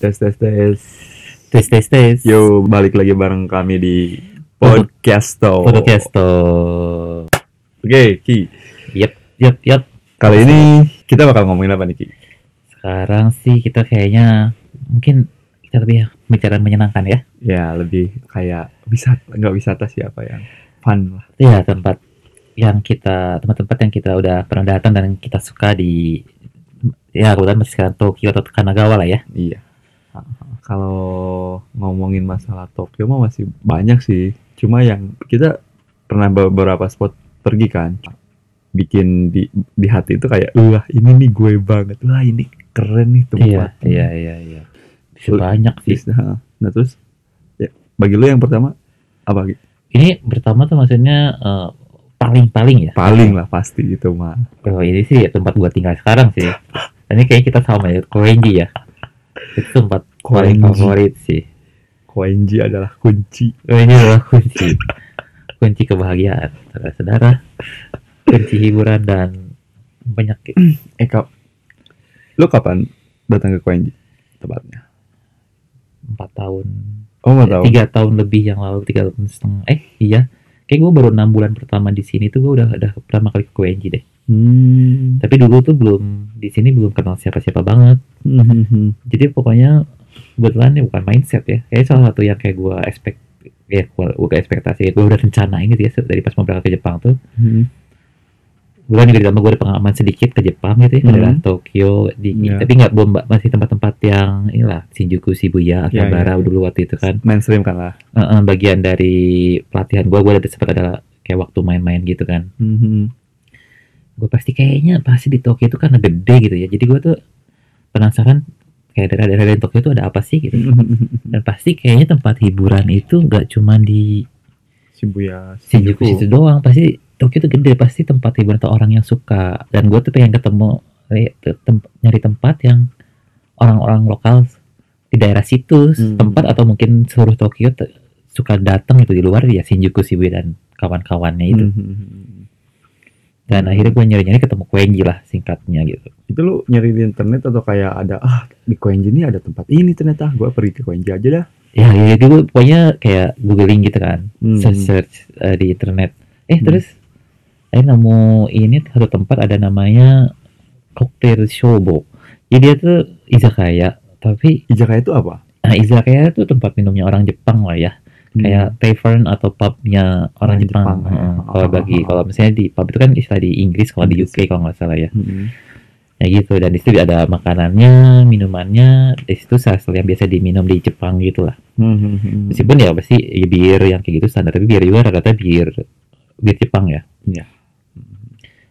Tes tes tes. Tes tes tes. Yo, balik lagi bareng kami di Podcasto. Podcasto. Oke, Ki. Yep, yep, yep. Kali ini kita bakal ngomongin apa nih, Ki? Sekarang sih kita kayaknya mungkin kita lebih bicara menyenangkan ya. Ya, lebih kayak wisata, nggak wisata siapa yang fun lah. Ya tempat yang kita tempat-tempat yang kita udah pernah datang dan kita suka di ya kebetulan masih sekarang Tokyo atau Kanagawa lah ya. Iya. Kalau ngomongin masalah Tokyo mah masih banyak sih. Cuma yang kita pernah beberapa spot pergi kan, bikin di di hati itu kayak, wah ini nih gue banget, wah ini keren nih Iya, tempat. iya, iya, iya. Bisa banyak sih. Nah, nah terus, ya, bagi lu yang pertama apa? Ini pertama tuh maksudnya eh, paling-paling ya. Paling lah pasti itu mah. Oh ini sih tempat gua tinggal sekarang sih. Ini kayaknya kita sama ya, Koenji ya. Itu tempat paling favorit sih. Koenji adalah kunci. Oh, ini adalah kunci kunci kebahagiaan saudara-saudara kunci hiburan dan banyak Eh kap, lu kapan datang ke Koenji tempatnya? empat tahun Oh nggak tahu. tiga tahun lebih yang lalu tiga tahun setengah eh iya kayak gue baru enam bulan pertama di sini tuh gue udah udah pertama kali ke Koenji deh Hmm. tapi dulu tuh belum di sini belum kenal siapa-siapa banget Hmm. jadi pokoknya kebetulan ini bukan mindset ya kayak salah satu yang kayak gue expect ya gue ekspektasi gue udah rencanain gitu ya dari pas mau berangkat ke Jepang tuh Hmm. Bulan juga ditambah gue ada pengalaman sedikit ke Jepang gitu ya, ke Hmm. Tokyo, di, Iya. tapi nggak belum masih tempat-tempat yang inilah Shinjuku, Shibuya, Iya, Akihabara iya, iya. dulu waktu itu kan. Mainstream kan lah. Eh, eh, bagian dari pelatihan gue, gue ada sempat ada kayak waktu main-main gitu kan. Hmm. Gue pasti kayaknya pasti di Tokyo itu karena gede gitu ya, jadi gue tuh penasaran kayak daerah-daerah di Tokyo itu ada apa sih gitu. Dan pasti kayaknya tempat hiburan itu nggak cuma di Shibuya. Shinjuku situ doang pasti Tokyo tuh gede pasti tempat hiburan atau orang yang suka dan gue tuh pengen ketemu eh, nyari tempat yang orang-orang lokal di daerah situ Hmm. tempat atau mungkin seluruh Tokyo suka datang itu di luar ya Shinjuku Shibuya dan kawan-kawannya itu Hmm. Dan akhirnya gue nyari-nyari ketemu Koenji lah singkatnya gitu Itu lu nyari di internet atau kayak ada ah di Koenji ini ada tempat ini ternyata gua pergi ke Koenji aja dah. ya ya gue pokoknya kayak googling gitu kan Hmm. search, search eh, di internet eh Hmm. terus saya nemu ini satu tempat ada namanya cocktail shobo jadi dia tuh izakaya tapi Izakaya itu apa? nah, izakaya itu tempat minumnya orang Jepang lah ya kayak tavern atau pubnya orang Orang Jepang, Jepang, ya. Heeh. kalau Oh, bagi oh, oh. kalau misalnya di pub itu kan istilah di Inggris kalau di. UK kalau nggak salah ya Hmm. ya gitu dan di situ ada makanannya minumannya di situ hasil yang biasa diminum di Jepang gitu lah Hmm. meskipun ya pasti ya bir yang kayak gitu standar tapi bir juga rata-rata bir bir Jepang ya Iya.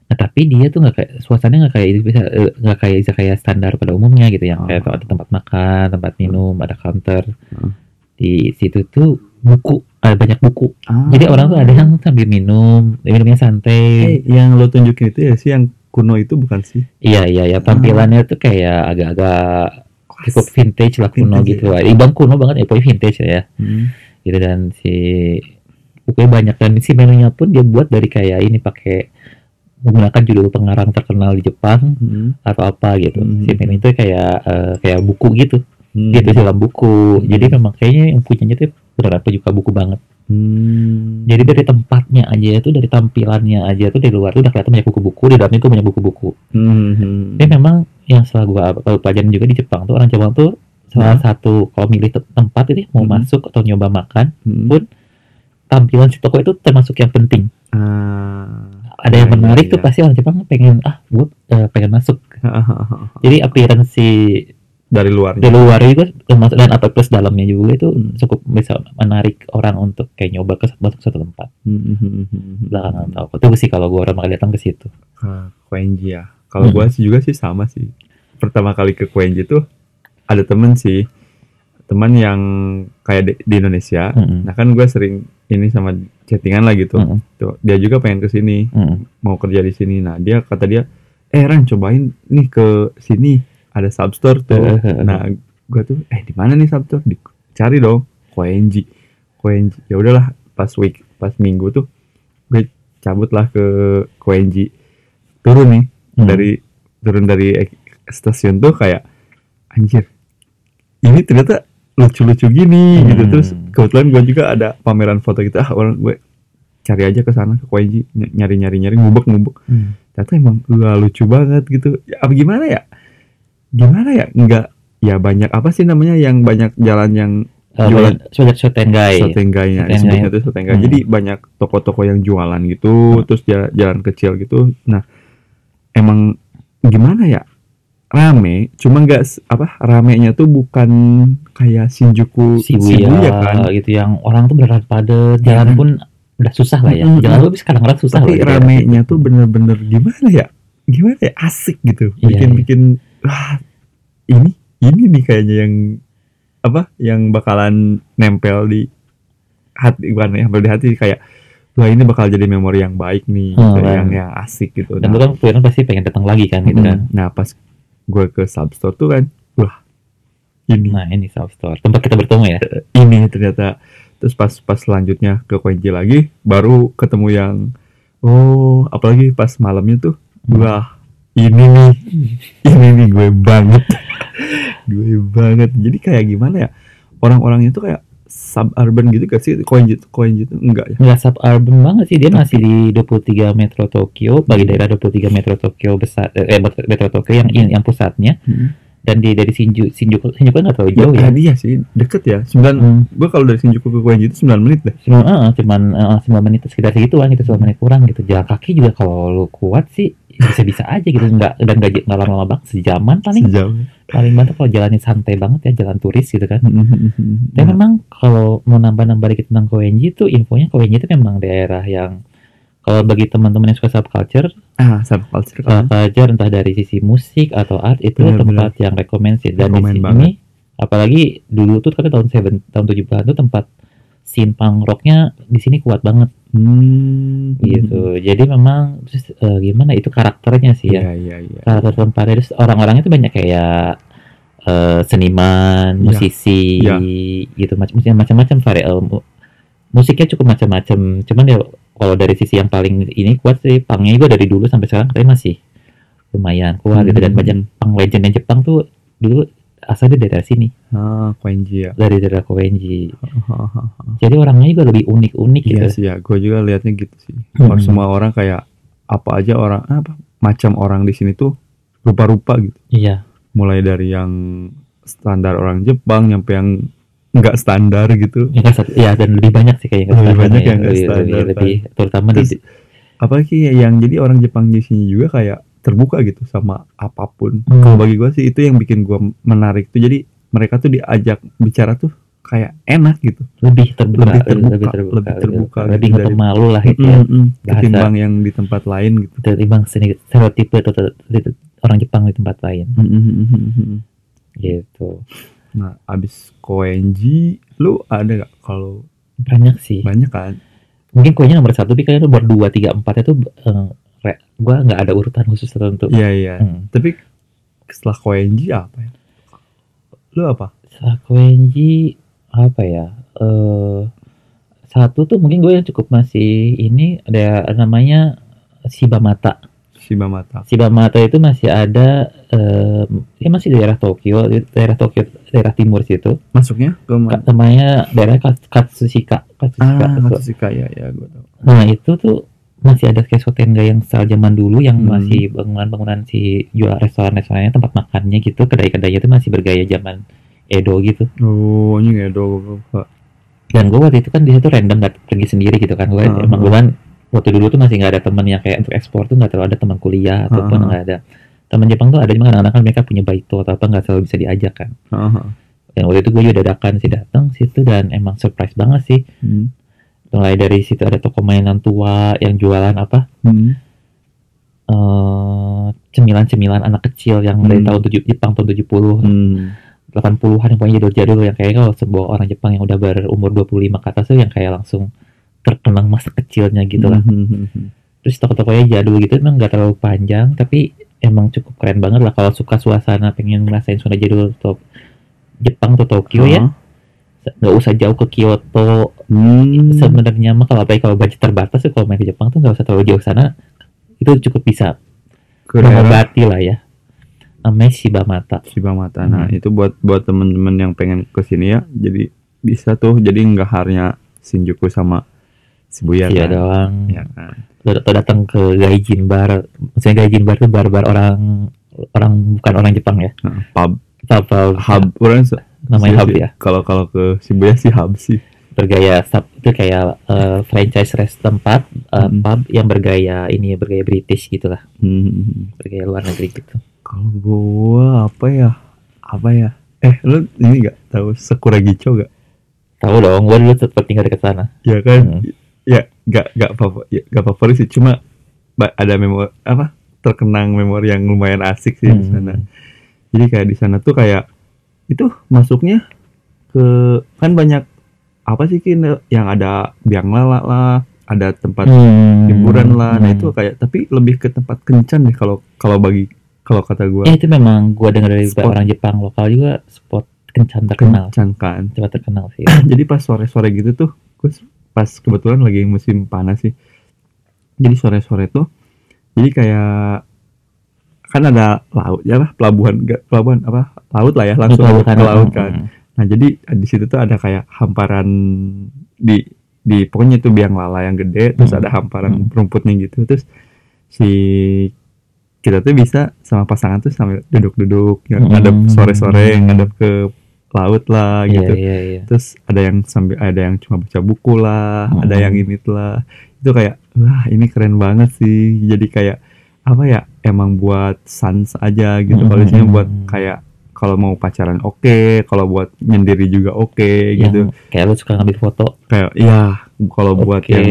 nah tapi dia tuh nggak kayak suasananya nggak kayak itu bisa eh, nggak kayak izakaya standar pada umumnya gitu yang kayak Ah. ada tempat makan tempat minum ada counter Ah. di situ tuh buku ada banyak buku Ah. jadi orang tuh ada yang sambil minum minumnya santai Eh, yang lo tunjukin itu ya sih yang kuno itu bukan sih? iya iya ya tampilannya tuh kayak agak-agak cukup vintage lah kuno Vintage, gitu lah ibang kuno banget ya pokoknya vintage ya Hmm. gitu dan si bukunya banyak dan si menunya pun dia buat dari kayak ini pakai menggunakan judul pengarang terkenal di Jepang Hmm. atau apa gitu Hmm. si menu itu kayak eh, kayak buku gitu Hmm. gitu dalam buku Hmm. jadi memang kayaknya yang punyanya tuh beneran penyuka buku banget Hmm. jadi dari tempatnya aja itu dari tampilannya aja tuh dari luar tuh udah kelihatan banyak buku-buku di dalamnya tuh banyak buku-buku Hmm. tapi memang yang setelah gua kalau pelajaran juga di Jepang tuh orang Jepang tuh salah satu kalau milih te- tempat ini mau Hmm. masuk atau nyoba makan Hmm. pun tampilan si toko itu termasuk yang penting Ah. ada yang Iya, menarik iya, tuh iya. pasti orang Jepang pengen ah gue pengen masuk jadi appearance si dari luarnya. di luar itu termasuk dan apa plus dalamnya juga itu Hmm. cukup bisa menarik orang untuk kayak nyoba ke masuk satu tempat Hmm, hmm, hmm, hmm. belakangan tahu itu sih kalau gue orang kali datang ke situ Ah, ya. Kalau Hmm. gua sih juga sih sama sih. Pertama kali ke Koenji tuh ada temen sih, teman yang kayak di, di Indonesia. Mm-mm. Nah kan gue sering ini sama chattingan lah gitu. Mm-mm. Tuh, dia juga pengen ke sini, Mm-mm. mau kerja di sini. Nah dia kata dia, eh Ran cobain nih ke sini ada substore tuh. nah gue tuh, eh di mana nih substore? Dicari dong, Koenji, Koenji. Ya udahlah, pas week, pas minggu tuh gue cabut lah ke Koenji. Turun nih Hmm. dari turun dari stasiun tuh kayak anjir ini ternyata lucu-lucu gini gitu Hmm. terus kebetulan gue juga ada pameran foto gitu ah orang gue cari aja ke sana ke Koenji ny- nyari-nyari nyari ngubek ngubek Hmm. ternyata emang wah, lucu banget gitu ya, apa gimana ya gimana ya nggak ya banyak apa sih namanya yang banyak jalan yang Eh, Jualan. Shotengai. Sotenggainya Sotengai. disebutnya tuh Sotengai. Hmm. Jadi banyak toko-toko yang jualan gitu, terus ja- jalan kecil gitu. Nah, emang gimana ya? Rame, cuma nggak apa ramenya tuh bukan kayak Shinjuku Shibuya, kan. gitu yang orang tuh beneran padat, jalan kan? pun udah susah lah ya. Mm-mm. Jalan lebih sekarang susah Tapi lah. gitu. ramenya tuh bener-bener gimana ya? Gimana ya? Asik gitu. Iya, Bikin-bikin wah ini ini nih kayaknya yang apa? Yang bakalan nempel di hati bukan nempel di hati kayak wah ini bakal jadi memori yang baik nih Hmm, gitu, kan. yang yang asik gitu. Dan Nah, kan pasti pengen datang lagi kan gitu kan. mm, nah pas gue ke substore tuh kan wah ini Nah ini South Store tempat kita bertemu ya. ini ternyata terus pas pas selanjutnya ke Koenji lagi baru ketemu yang oh apalagi pas malamnya tuh Hmm. wah ini nih. Ini nih gue banget. Gue banget. Jadi kayak gimana ya? Orang-orangnya tuh kayak suburban gitu gak sih? Koenji Koenji tuh enggak ya? Nggak suburban banget sih. Dia masih di 23 Metro Tokyo. Bagi Hmm. daerah 23 Metro Tokyo besar eh Metro Tokyo yang yang pusatnya. Dan di dari Shinjuku Shinjuku Shinjuku kan nggak terlalu jauh ya. ya? dia sih. Deket ya. Sembilan Hmm. gue kalau dari Shinjuku ke Koenji itu 9 menit deh. Cuma eh, cuman eh, 9 menit sekitar segituan gitu 9 menit kurang gitu. Jalan kaki juga kalau lu kuat sih bisa-bisa aja gitu nggak dan nggak nggak lama-lama banget sejaman paling sejauh paling banget kalau jalannya santai banget ya jalan turis gitu kan. Hmm. Dan memang kalau mau nambah-nambah dikit tentang Koenji itu infonya Koenji itu memang daerah yang kalau bagi teman-teman yang suka subculture, ah subculture kan subculture entah dari sisi musik atau art itu Benar, tempat yang rekomend sih. Dan di sini banget. apalagi dulu tuh katanya tahun 7 tahun 70-an tuh tempat scene punk rocknya di sini kuat banget hmm. gitu. Jadi memang terus, eh, gimana itu karakternya sih ya. iya iya iya Karakter tempatnya terus orang-orangnya tuh banyak kayak eh, seniman, Iya. musisi Iya. gitu macam macam-macam varial mu- musiknya cukup macam-macam. Cuman ya kalau dari sisi yang paling ini kuat sih pangnya juga dari dulu sampai sekarang tapi masih lumayan kuat gitu dan Hmm. banyak pang legendnya Jepang tuh dulu asalnya dari daerah sini ah Koenji ya dari daerah Koenji. Jadi orangnya juga lebih unik-unik gitu. Iya sih ya, gue juga liatnya gitu sih. Hmm. Semua orang kayak apa aja orang apa macam orang di sini tuh rupa-rupa gitu. Iya. Mulai dari yang standar orang Jepang nyampe yang nggak standar gitu. Ya, kan, satu- ya dan lebih banyak sih kayaknya Lebih standar banyak ya. yang nggak lebih, lebih, standar, lebih terutama Terus, di Apalagi yang jadi orang Jepang di sini juga kayak terbuka gitu sama apa pun. Hmm. Kalau bagi gue sih itu yang bikin gue menarik tuh. Jadi mereka tuh diajak bicara tuh kayak enak gitu. lebih terbuka, Lebih terbuka, lebih terbuka, lebih terbuka lebih gitu dari- pemalu lah gitu ya. Mm-mm. Bahasa. Ketimbang yang di tempat lain gitu. Ketimbang seni stereotipe atau orang Jepang di tempat lain Mm-mm. gitu. Nah, abis Koenji, lu ada gak kalau Banyak sih. banyak kan? Mungkin kuenya nomor satu, tapi kayaknya nomor dua, tiga, empat itu eh, re- gua nggak ada urutan khusus tertentu. Iya iya. Hmm. Tapi setelah Koenji apa ya? Lu apa? Setelah Koenji apa ya? Eh satu tuh mungkin gue yang cukup masih ini ada namanya Shibamata. Shibamata. Shibamata itu masih ada eh masih di daerah Tokyo, di daerah Tokyo, daerah timur situ. Masuknya ke mana? Namanya daerah Kats- Katsushika. Katsushika. Ah, Matsushika ya ya gue tahu. Nah itu tuh masih ada kayak Sotenga yang style zaman dulu yang Hmm. masih bangunan-bangunan si jual restoran-restorannya tempat makannya gitu kedai-kedainya itu masih bergaya zaman Edo gitu Oh, ini ya do. dan gue waktu itu kan di situ random nggak pergi sendiri gitu kan gue Hmm. emang gue kan waktu dulu tuh masih nggak ada temen yang kayak untuk ekspor tuh nggak terlalu ada teman kuliah ataupun Hmm. nggak ada teman Jepang tuh ada cuma kadang-kadang kan mereka punya baito atau apa nggak selalu bisa diajak kan Heeh. dan waktu itu gue juga dadakan sih datang situ dan emang surprise banget sih Hmm. Mulai dari situ ada toko mainan tua yang jualan apa Hmm. eh cemilan-cemilan anak kecil yang dari Hmm. tahun 7 Jepang tahun 70 Hmm. 80-an yang pokoknya jadul-jadul yang kayak kalau sebuah orang Jepang yang udah berumur 25 ke atas tuh yang kayak langsung terkenang masa kecilnya gitu lah. Hmm, hmm, hmm. Terus toko-tokonya jadul gitu emang nggak terlalu panjang tapi emang cukup keren banget lah kalau suka suasana pengen ngerasain suasana jadul atau Jepang atau Tokyo ya. Nggak usah jauh ke Kyoto. Hmm. Sebenarnya mah kalau apalagi kalau budget terbatas kalau main ke Jepang tuh nggak usah terlalu jauh sana. Itu cukup bisa mengobati lah ya namanya Shibamata Shibamata. Nah, Hmm. itu buat buat temen-temen yang pengen ke sini ya. Jadi bisa tuh. Jadi nggak hanya Shinjuku sama Shibuya iya kan. doang Ya kan. atau datang ke gaijin bar maksudnya gaijin bar itu bar-bar orang orang bukan orang Jepang ya Nah, pub apa hub orang namanya hub ya Kalau kalau ke Shibuya sih hub sih. bergaya sub itu kayak eh, franchise rest tempat eh, Hmm. pub yang bergaya ini bergaya British gitu lah Hmm. bergaya luar negeri gitu Kalau gua apa ya? Apa ya? Eh, lu ini nggak tahu Sakura Gicho gak? tahu dong gua dulu sempat tinggal dekat sana Ya kan? Hmm. Ya, gak gak favorit, ya, gak favorit sih. Cuma ada memori apa? Terkenang memori yang lumayan asik sih di Hmm. sana. Jadi kayak di sana tuh kayak itu masuknya ke kan banyak apa sih kin yang ada biang lala lah, ada tempat Hmm. hiburan lah. Nah Hmm. itu kayak tapi lebih ke tempat kencan deh kalau kalau bagi kalau kata gua Ya itu memang gua dengar dari Spot. orang Jepang lokal juga spot kencan terkenal, kencan kan. cepat terkenal sih. Jadi pas sore-sore gitu tuh, gue pas kebetulan lagi musim panas sih. Jadi sore-sore tuh, jadi kayak kan ada laut ya lah pelabuhan pelabuhan apa laut lah ya langsung Betul, ke laut kan. Hmm. Nah jadi di situ tuh ada kayak hamparan di di pokoknya itu biang lala yang gede, terus Hmm. ada hamparan Hmm. rumputnya gitu, terus si kita tuh bisa sama pasangan tuh sambil duduk-duduk, ya, Hmm. ngadep sore-sore, ngadep ke laut lah Iya gitu. iya iya. Terus ada yang sambil ada yang cuma baca buku lah, Hmm. ada yang ini lah. Itu kayak wah ini keren banget sih. Jadi kayak apa ya? Emang buat sans aja gitu. Kalau di sini Hmm. buat kayak kalau mau pacaran oke, kalau buat nyendiri juga oke Yang gitu. kayak lu suka ngambil foto. Kayak iya kalau buat Oke. yang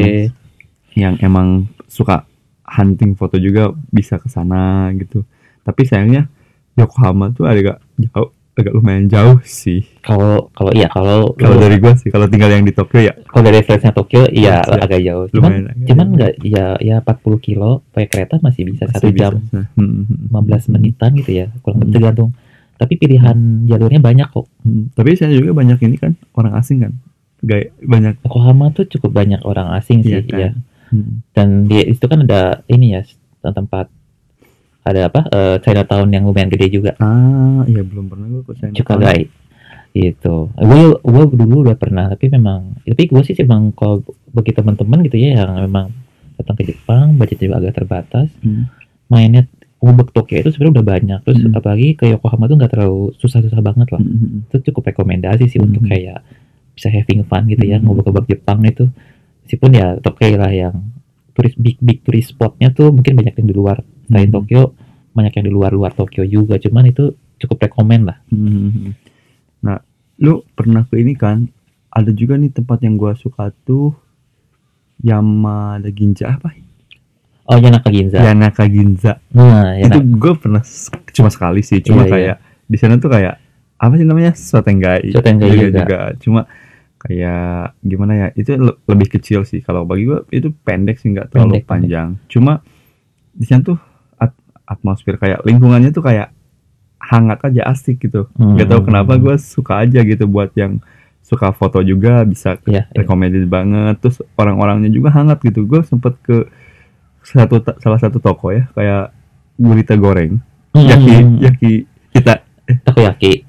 yang emang suka hunting foto juga bisa ke sana gitu. Tapi sayangnya Yokohama tuh agak jauh, agak lumayan jauh sih. Kalau kalau iya kalau Kalau dari gua sih, kalau tinggal yang di Tokyo ya kalau dari referensinya Tokyo iya Iya, agak jauh. Cuman lumayan. cuman nggak ya ya 40 kilo pakai kereta masih bisa satu jam Nah, hmm, hmm, 15 menitan gitu ya kurang Hmm. tergantung. Tapi pilihan jalurnya banyak kok. hmm. Tapi saya juga banyak ini kan orang asing kan, gaya banyak. Yokohama tuh cukup banyak orang asing Iya sih kan? ya. Hmm. Dan di itu kan ada ini ya tempat ada apa eh, Chinatown yang lumayan gede juga Ah, iya belum pernah gua ke sana. Cukagai gitu gue gue dulu udah pernah tapi memang tapi gue sih memang kalau bagi teman-teman gitu ya yang memang datang ke Jepang budgetnya juga agak terbatas Hmm. mainnya Ubek Tokyo itu sebenarnya udah banyak terus Hmm. apalagi ke Yokohama tuh nggak terlalu susah-susah banget lah Hmm, hmm, itu cukup rekomendasi sih untuk Hmm. kayak bisa having fun gitu ya Hmm. ngubek-ngubek Jepang itu meskipun ya Tokyo lah yang turis big big tourist spotnya tuh mungkin banyak yang di luar selain Hmm. Tokyo banyak yang di luar luar Tokyo juga cuman itu cukup rekomend lah hmm, hmm, hmm. Nah, lu pernah ke ini kan? Ada juga nih tempat yang gua suka tuh Yamada Ginza apa? oh Yanaka Ginza Yanaka Ginza. nah Itu Yanaka gue pernah cuma sekali sih, cuma Iya, kayak di sana tuh kayak apa sih namanya? Sotenggai. Sotenggai Iya juga. Cuma kayak gimana ya? Itu le- lebih kecil sih kalau bagi gue itu pendek sih nggak terlalu Pendek, pendek. panjang. Cuma di sana tuh atmosfer kayak lingkungannya tuh kayak hangat aja asik gitu. Hmm. Gak tau kenapa gue suka aja gitu buat yang suka foto juga bisa Iya, iya. recommended banget. Terus orang-orangnya juga hangat gitu. Gue sempet ke satu salah satu toko ya kayak gurita goreng Hmm. yaki yaki kita takoyaki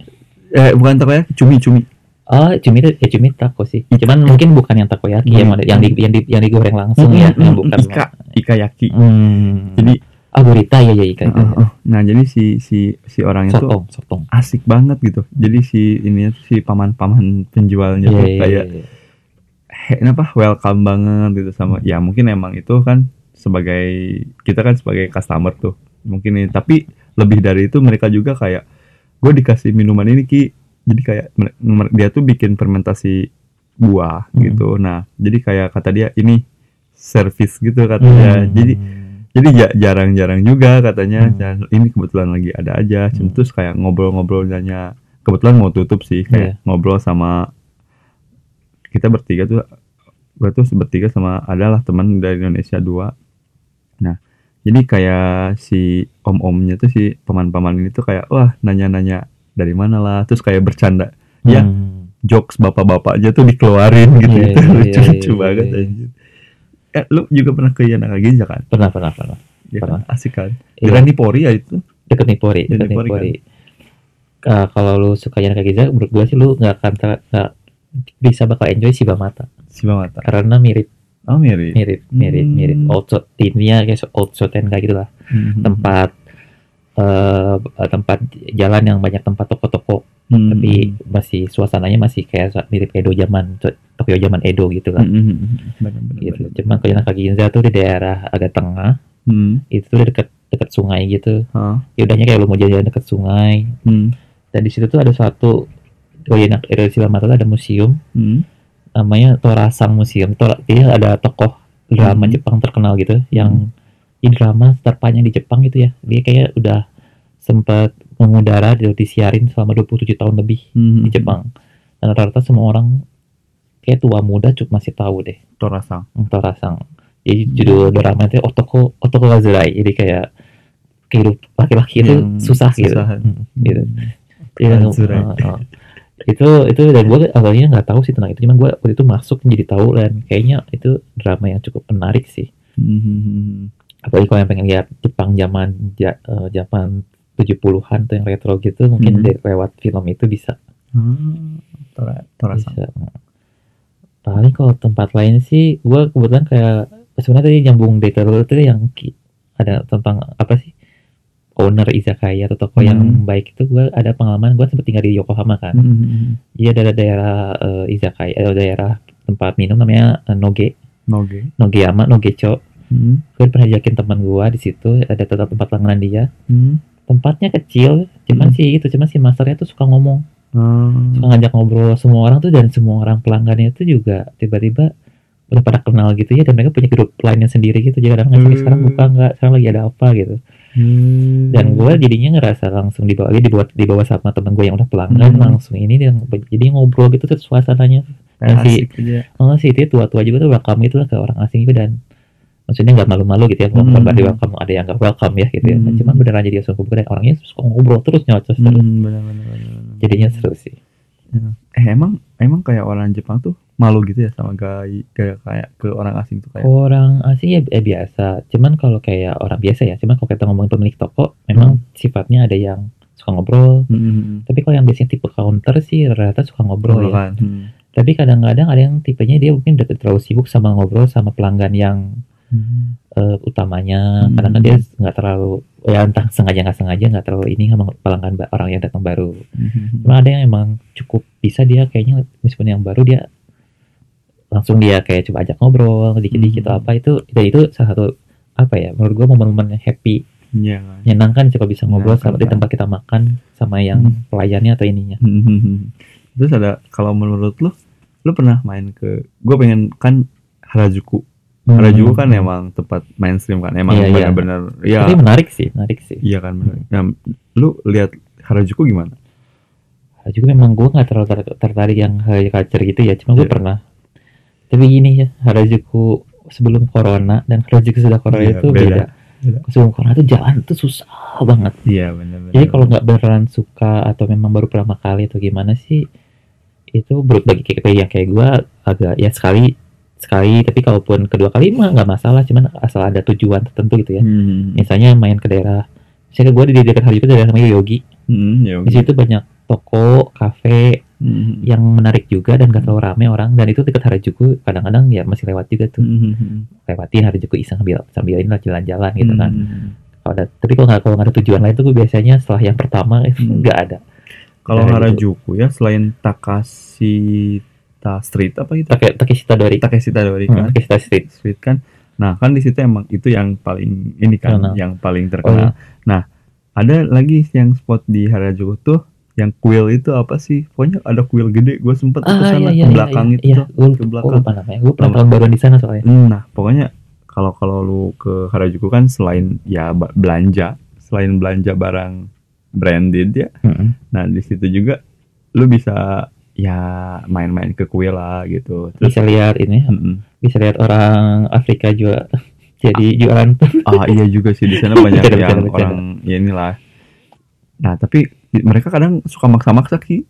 eh bukan takoyaki cumi cumi oh cumi itu ya cumi tako sih cuman mungkin bukan yang takoyaki Hmm. yang yang di, yang di, yang digoreng langsung ya Hmm, yang hmm, bukan ika ika yaki hmm. jadi gurita ya ya ika uh, uh, uh. nah jadi si si si orangnya tuh sotong sotong asik banget gitu jadi si ini si paman paman penjualnya Iya, tuh iya, kayak iya. he, apa welcome banget gitu sama ya mungkin emang itu kan sebagai kita kan sebagai customer tuh mungkin ini tapi lebih dari itu mereka juga kayak gue dikasih minuman ini ki jadi kayak dia tuh bikin fermentasi buah Hmm. gitu nah jadi kayak kata dia ini service gitu katanya Hmm. jadi jadi ja- jarang-jarang juga katanya Hmm. dan ini kebetulan lagi ada aja Hmm. terus kayak ngobrol-ngobrolnya kebetulan mau tutup sih kayak Iya. ngobrol sama kita bertiga tuh gue tuh bertiga sama adalah teman dari Indonesia dua nah jadi kayak si om-omnya tuh si paman-paman ini tuh kayak wah nanya-nanya dari mana lah terus kayak bercanda ya Hmm. jokes bapak-bapak aja tuh dikeluarin gitu Iya, itu iya, lucu-lucu iya, banget iya. anjir. Eh lu juga pernah ke Yanaka Ginza kan pernah pernah pernah ya kan Pernah. asik kan Iya. Granny Pori ya itu deket Nippori deket Nippori, Nippori Uh, kalau lu suka Yana Kagiza menurut gue sih lu nggak akan nggak bisa bakal enjoy Shibamata Shibamata. karena mirip Oh mirip. mirip mirip Hmm. mirip old shot timnya kayak old Shotenga gitu lah Hmm. tempat eh tempat jalan yang banyak tempat toko-toko Hmm. tapi masih suasananya masih kayak mirip Edo zaman Tokyo zaman Edo gitu Hmm, lah hmm, hmm. Benar, benar, gitu cuman kalau Kagiza tuh di daerah agak tengah Hmm. itu tuh deket deket sungai gitu Hah. ya udahnya kayak lu mau jalan deket sungai Hmm. dan di situ tuh ada suatu oh iya Shibamata tuh ada museum Hmm. namanya Torasang Museum Tora, dia ada tokoh drama Hmm. Jepang terkenal gitu yang di drama terpanjang di Jepang gitu ya dia kayak udah sempat mengudara di disiarin selama 27 tahun lebih Hmm. di Jepang dan rata-rata semua orang kayak tua muda cuma masih tahu deh Torasang. hmm, Torasang jadi judul drama itu Otoko Otoko Wazurai jadi kayak kehidup laki-laki itu Yang susah, gitu susah. Hmm, gitu Hmm. Uh, uh. itu itu dan gue awalnya nggak tahu sih tentang itu cuman gue waktu itu masuk jadi tahu dan kayaknya itu drama yang cukup menarik sih Hmm, hmm, hmm. apalagi kalau yang pengen lihat Jepang zaman ja, eh, zaman 70-an tuh yang retro gitu mungkin de- lewat film itu bisa Hmm. Tora- Torasang. bisa paling kalau tempat lain sih gue kebetulan kayak sebenarnya tadi nyambung detail itu yang ki- ada tentang apa sih owner izakaya atau toko yang Hmm. baik itu gue ada pengalaman gue sempat tinggal di Yokohama kan Hmm, hmm, hmm. Iya ada daerah eh, izakaya atau daerah tempat minum namanya eh, Noge Noge. Nogeyama Nogecho Hmm. gue pernah ajakin teman gua di situ ada tempat tempat langganan dia Hmm. Tempatnya kecil cuman Hmm. sih itu cuman si masternya tuh suka ngomong Hmm. suka ngajak ngobrol semua orang tuh dan semua orang pelanggannya itu juga tiba-tiba udah pada kenal gitu ya dan mereka punya grup lainnya sendiri gitu jadi kadang Hmm. sekarang buka nggak sekarang lagi ada apa gitu Hmm. dan gue jadinya ngerasa langsung dibawa dia dibuat dibawa sama teman gue yang udah pelanggan Hmm. langsung ini dan jadi ngobrol gitu tuh suasananya Kayak si- asik aja. oh sih dia tua-tua juga tuh welcome gitu lah ke orang asing juga dan maksudnya nggak malu-malu gitu ya Hmm. bukan berarti welcome ada yang nggak welcome ya gitu ya Hmm. cuman beneran jadi langsung ngobrol dan orangnya suka ngobrol terus nyocos terus Hmm, benar, benar, benar, benar. jadinya seru sih Eh emang emang kayak orang Jepang tuh malu gitu ya sama gaya kayak kayak ke orang asing tuh kayak. orang asing ya eh, biasa cuman kalau kayak orang biasa ya cuman kalau kita ngomongin pemilik toko memang sifatnya ada yang suka ngobrol Hmm, hmm, hmm. tapi kalau yang biasanya tipe counter sih rata-rata suka ngobrol Ngobrol ya kan. Hmm. tapi kadang-kadang ada yang tipenya dia mungkin udah terlalu sibuk sama ngobrol sama pelanggan yang Hmm. eh, utamanya Hmm. karena kan dia nggak terlalu ya entah sengaja nggak sengaja nggak terlalu ini pelanggan orang yang datang baru Hmm. cuma ada yang emang cukup bisa dia kayaknya meskipun yang baru dia langsung dia kayak coba ajak ngobrol dikit-dikit Hmm. apa itu dan itu salah satu apa ya menurut gua momen-momen yang happy kan. menyenangkan coba bisa ngobrol Menyenangkan, sama di kan. tempat kita makan sama yang Hmm. pelayannya atau ininya hmm. Terus ada kalau menurut lu, lu pernah main ke? Gue pengen kan Harajuku. Harajuku kan emang tempat mainstream kan, emang Hmm. Iya, benar-benar. Iya, tapi menarik sih menarik sih iya kan benar. Nah, lu lihat Harajuku gimana? juga memang gua nggak terlalu ter- tertarik yang Harajuku culture gitu ya cuma gue Iya. pernah tapi gini ya Harajuku sebelum corona dan Harajuku sudah corona Iya, itu beda. beda. Beda. sebelum corona itu jalan tuh susah banget Iya benar-benar. Jadi kalau nggak beneran suka atau memang baru pertama kali atau gimana sih itu bagi kayak yang kayak gue agak ya sekali sekali tapi kalaupun kedua kali mah nggak masalah cuman asal ada tujuan tertentu gitu ya. Hmm, misalnya main ke daerah misalnya gue di dekat Harajuku itu daerah namanya Yogi. Hmm, ya di situ banyak toko kafe Hmm, yang menarik juga dan gak terlalu rame orang. Dan itu dekat Harajuku kadang-kadang ya masih lewat juga tuh. Hmm, hmm, lewatin Harajuku iseng sambil sambil ini lah jalan-jalan gitu kan. Hmm. kalau ada tapi kalau nggak kalau nggak ada tujuan lain tuh gue biasanya setelah yang pertama itu Hmm. nggak ada. Kalau Harajuku ya selain Takashita Street apa gitu? pakai Takeshita Dori Takeshita Dori Hmm, kan? Takeshita Street Street kan. Nah, kan di situ emang itu yang paling ini kan, yang paling Oh, terkenal. Nah, ada lagi yang spot di Harajuku tuh yang kuil itu apa sih? Pokoknya ada kuil gede. Gue sempet ke sana ke belakang itu iya, tuh. gue ke lupa, belakang. gue namanya gue pernah tahun baruan di sana soalnya Hmm, Nah, pokoknya kalau kalau lu ke Harajuku kan selain ya belanja, selain belanja barang branded ya. Mm-mm. Nah, di situ juga lu bisa ya main-main ke kuil lah gitu. Terus bisa lihat ini Mm-mm. bisa lihat orang Afrika juga jadi jualan ah iya juga sih di sana banyak Bercanda, yang bercanda, orang ya inilah. Nah, tapi mereka kadang suka maksa-maksa ki.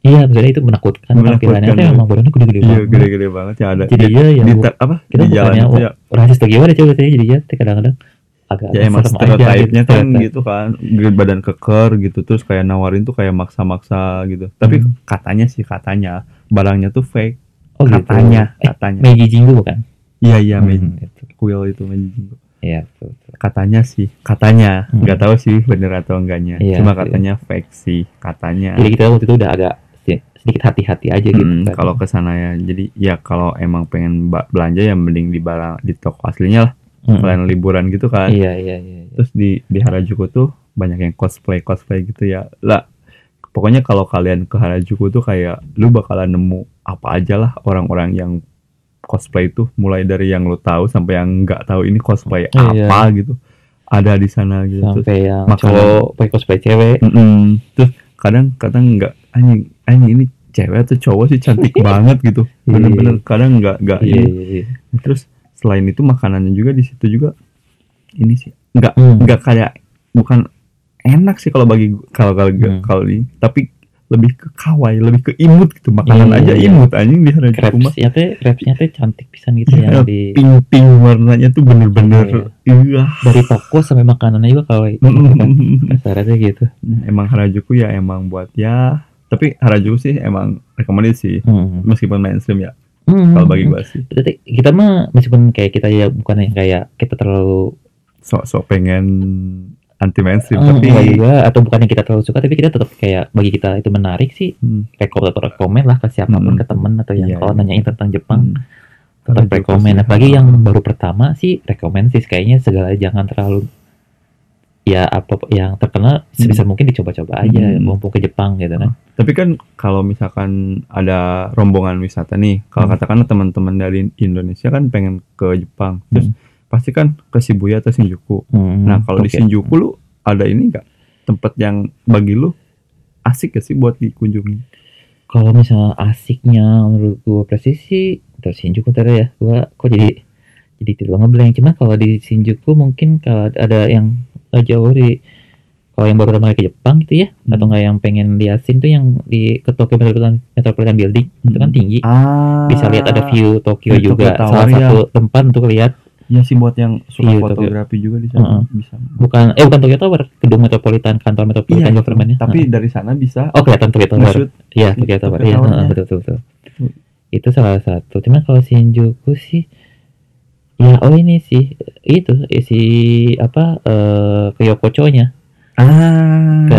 iya maksudnya itu menakutkan Menakutkan, tampilannya kan ya. emang barangnya gede-gede Iya, banget gede-gede banget ya ada. jadi di, ya ya di apa? kita di jalan bukannya itu ya. rasis atau gimana coba saya jadi ya kadang-kadang agak ya emang stereotipnya gitu, kan stereotype. gitu kan Gede badan keker gitu terus kayak nawarin tuh kayak maksa-maksa gitu tapi Hmm. katanya sih katanya barangnya tuh fake oh, gitu. katanya eh, katanya Meiji Jingu bukan iya iya Hmm, itu. kuil itu Magic Jingo. Iya, betul, betul. katanya sih katanya Hmm. nggak tahu sih bener atau enggaknya Iya, cuma iya. katanya fake sih katanya jadi kita waktu itu udah agak sedikit hati-hati aja gitu Hmm, kalau ke sana ya jadi ya kalau emang pengen belanja ya mending di barang di toko aslinya lah Mm. selain liburan gitu kan iya iya iya iya. terus di di Harajuku tuh banyak yang cosplay cosplay gitu ya lah pokoknya kalau kalian ke Harajuku tuh kayak lu bakalan nemu apa aja lah orang-orang yang cosplay itu mulai dari yang lu tahu sampai yang nggak tahu ini cosplay Iya. apa gitu ada di sana gitu terus, sampai yang cowok pakai cosplay cewek Mm-mm. terus kadang kadang nggak anjing anjing ini cewek atau cowok sih cantik banget gitu Iya. bener-bener kadang nggak nggak iya iya iya terus selain itu makanannya juga di situ juga ini sih. Nggak Hmm. nggak kayak bukan enak sih kalau bagi kalau kalau Hmm. kalau ini tapi lebih ke kawaii lebih ke imut gitu. Makanan Iya, aja iya. imut anjing di Harajuku mah crepesnya teh crepesnya teh cantik pisan gitu Iya, yang di pink pink warnanya tuh bener-bener iya dari toko sampai makanannya juga kawaii kasarnya gitu. Emang Harajuku ya emang buat ya tapi Harajuku sih emang rekomendasi Hmm. meskipun mainstream ya Hmm. kalau bagi gua sih kita mah meskipun kayak kita ya bukan yang kayak kita terlalu sok-sok pengen anti mainstream Hmm, tapi juga atau bukan yang kita terlalu suka tapi kita tetap kayak bagi kita itu menarik sih Hmm, rekom atau rekomen lah ke siapa pun Hmm. ke temen atau yang Iya, kalau iya. nanyain tentang Jepang hmm. tetap Harajuku rekomen sih. apalagi yang baru pertama sih rekomen sih kayaknya segala jangan terlalu ya apa yang terkenal sebisa mungkin dicoba-coba aja Hmm. mumpung ke Jepang gitu kan Tapi kan kalau misalkan ada rombongan wisata nih, kalau Hmm. katakanlah teman-teman dari Indonesia kan pengen ke Jepang, terus Hmm. pasti kan ke Shibuya atau Shinjuku. Hmm, Nah kalau di oke. Shinjuku lu ada ini nggak tempat yang bagi lu asik gak sih buat dikunjungi? kalau misalnya asiknya menurut gua presisi terus Shinjuku tadi ya gua kok jadi jadi tiba ngeblank cuman kalau di Shinjuku mungkin kalau ada yang jauh di kalau yang baru pertama ke Jepang gitu ya Hmm. atau nggak yang pengen liatin tuh yang di ke Tokyo Metropolitan, Metropolitan Building itu kan Hmm. tinggi Ah, bisa lihat ada view Tokyo View juga Tokyo Tower, salah ya. satu tempat untuk lihat Ya sih buat yang suka Iya, fotografi juga di sana Heeh. bisa. bukan eh bukan Tokyo Tower gedung Metropolitan kantor Iya, Metropolitan itu. government tapi dari sana bisa oh kelihatan Tokyo Tower Iya, Tokyo Tower. Tokyo Iya, heeh, betul, betul, betul. Hmm. Itu salah satu. Cuman kalau Shinjuku sih ya oh ini sih itu eh, si apa eh ke Yokocho-nya ah ke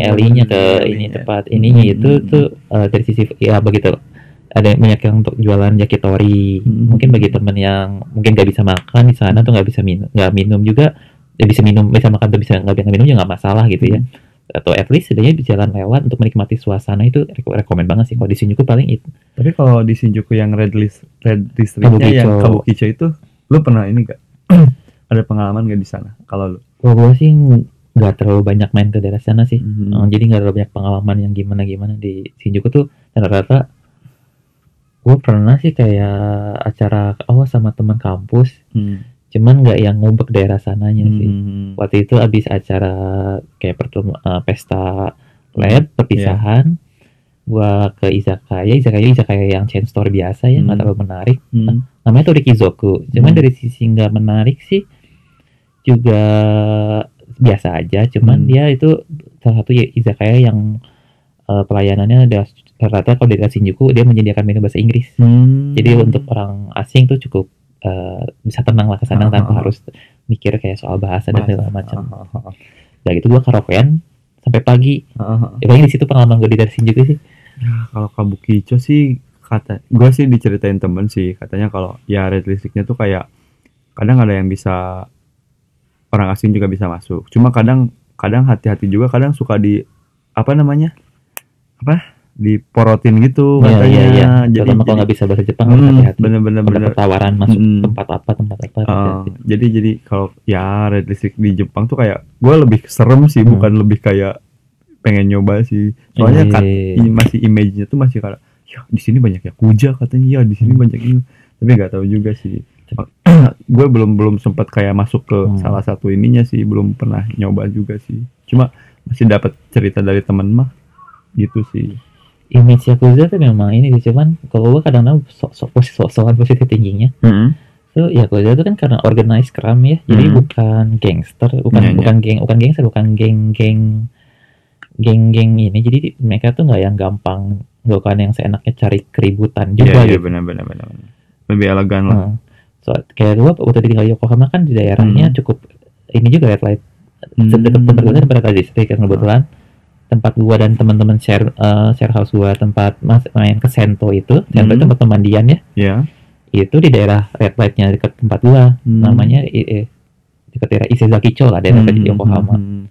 alley-nya bener, ke ini tempat ininya Hmm, itu hmm, tuh eh, dari sisi ya begitu. Ada banyak yang untuk jualan yakitori. Hmm. mungkin bagi temen yang mungkin nggak bisa makan di sana tuh nggak bisa minum nggak minum juga ya bisa minum bisa makan tuh bisa nggak bisa minum juga nggak masalah gitu ya. Atau at least setidaknya di jalan lewat untuk menikmati suasana itu reko rekomen banget sih. Kalau di Shinjuku paling itu Tapi kalau di Shinjuku yang red list red districtnya yang Kabukicho itu, lu pernah ini gak? ada pengalaman gak di sana? Kalau lu? Kalau gue sih nggak terlalu banyak main ke daerah sana sih. Hmm. Eh, jadi nggak terlalu banyak pengalaman yang gimana-gimana di Shinjuku tuh rata-rata gue pernah sih kayak acara oh sama teman kampus, Hmm. cuman nggak yang ngubek daerah sananya sih. Hmm. Waktu itu abis acara kayak pertemu eh, pesta lab Iya. perpisahan, gua ke izakaya, izakaya izakaya yang chain store biasa ya nggak Hmm. terlalu menarik. Hmm. Namanya tuh Rikizoku cuman Hmm. dari sisi nggak menarik sih juga biasa aja cuman Hmm. dia itu salah satu ya izakaya yang eh, pelayanannya udah rata-rata kalau dari Shinjuku dia menyediakan menu bahasa Inggris Hmm. jadi untuk orang asing tuh cukup eh, bisa tenang lah ke sana Ah, tanpa ah, ah. harus mikir kayak soal bahasa dan segala macam udah gitu gua karaokean sampai pagi ah. ya di situ pengalaman gue di dari Shinjuku sih Ya, kalau Kabukicho sih kata gue sih diceritain temen sih katanya kalau ya red districtnya tuh kayak kadang ada yang bisa orang asing juga bisa masuk cuma kadang kadang hati-hati juga kadang suka di apa namanya apa diporotin gitu Iya, katanya iya, iya. jadi terutama kalau nggak bisa bahasa Jepang Hmm, hati-hati bener-bener bener tawaran masuk Mm. tempat apa tempat apa Uh, hati-hati. jadi jadi kalau ya red district di Jepang tuh kayak gue lebih serem sih Hmm. bukan lebih kayak pengen nyoba sih soalnya iya. i- masih image-nya tuh masih kayak ya di sini banyak yakuza katanya ya di sini Hmm. banyak ini tapi nggak tahu juga sih gue belum belum sempat kayak masuk ke Hmm. salah satu ininya sih belum pernah nyoba juga sih cuma masih dapat cerita dari teman mah gitu sih image Yakuza tuh memang ini sih cuman kalau gua kadang-kadang sok sok posisi sok sokan posisi tingginya So, ya kalau itu kan karena organized crime ya, jadi Hmm. bukan gangster, bukan iya. bukan geng, bukan gangster, bukan geng-geng geng-geng ini. Jadi mereka tuh nggak yang gampang melakukan yang seenaknya cari keributan Iya, juga iya gitu. benar benar benar. benar. Lebih elegan lah. Hmm. So, kayak gua waktu tinggal di Yokohama kan di daerahnya Hmm. cukup ini juga red light. Hmm. Dekat tempat gua kan tempat red listrik kan kebetulan. Tempat gua dan teman-teman share eh, share house gua tempat mas main ke Sento itu, Sento Hmm. itu tempat pemandian ya. Ya. Itu di daerah red lightnya dekat tempat gua. Hmm. namanya i- dekat daerah Isezakicho lah daerah Hmm, di Yokohama. hmm,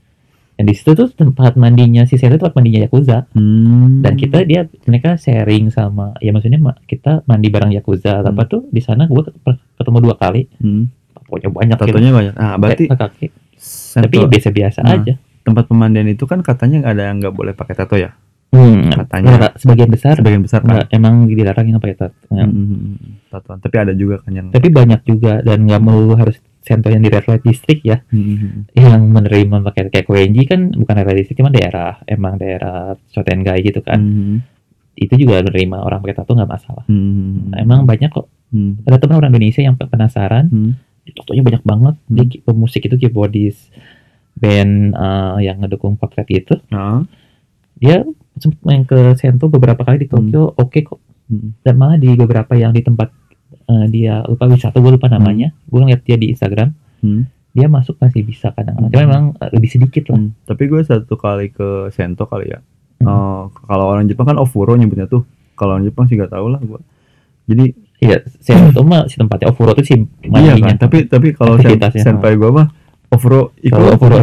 Dan di situ tuh tempat mandinya si Sento tempat mandinya Yakuza. hmm. Dan kita dia mereka sharing sama ya maksudnya ma- kita mandi bareng Yakuza. Hmm. Apa tuh di sana gua ket- ketemu dua kali. hmm. Pokoknya banyak gitu. Tatonya banyak. Ah, berarti kaki. Tapi biasa-biasa Nah. aja. tempat pemandian itu kan katanya ada yang nggak boleh pakai tato ya? Hmm, katanya. nggak, sebagian besar Sebagian besar kan. nggak, emang dilarang yang pakai tato. Hmm, hmm, hmm. Tatoan. Tapi ada juga kan yang Tapi banyak juga dan nggak melulu harus Sento yang di red light district ya. Hmm, hmm, hmm. yang menerima pakai kayak Koenji kan bukan daerah distrik cuma daerah emang daerah Shotengai gitu kan Hmm, itu juga menerima orang pakai tato nggak masalah hmm, hmm, Nah, emang banyak kok hmm, ada teman orang Indonesia yang penasaran hmm. tatonya banyak banget Hmm. dia pemusik itu keyboardis band eh, yang ngedukung potret itu Nah, dia sempat main ke Sento beberapa kali di Tokyo oke kok hmm. dan malah di beberapa yang di tempat eh, dia lupa wisata gue lupa namanya gue ngeliat dia di Instagram Hmm. dia masuk masih bisa kadang-kadang Hmm. memang eh, lebih sedikit lah Hmm. Tapi gue satu kali ke Sento kali ya. Hmm. Eh, kalau orang Jepang kan ofuro nyebutnya tuh. Kalau orang Jepang sih nggak tahu lah gue. Jadi Iya, Sento mah si tempatnya Ofuro itu si iya kan. Tapi tapi kalau sen, senpai gue mah ofuro Oh, ofuro,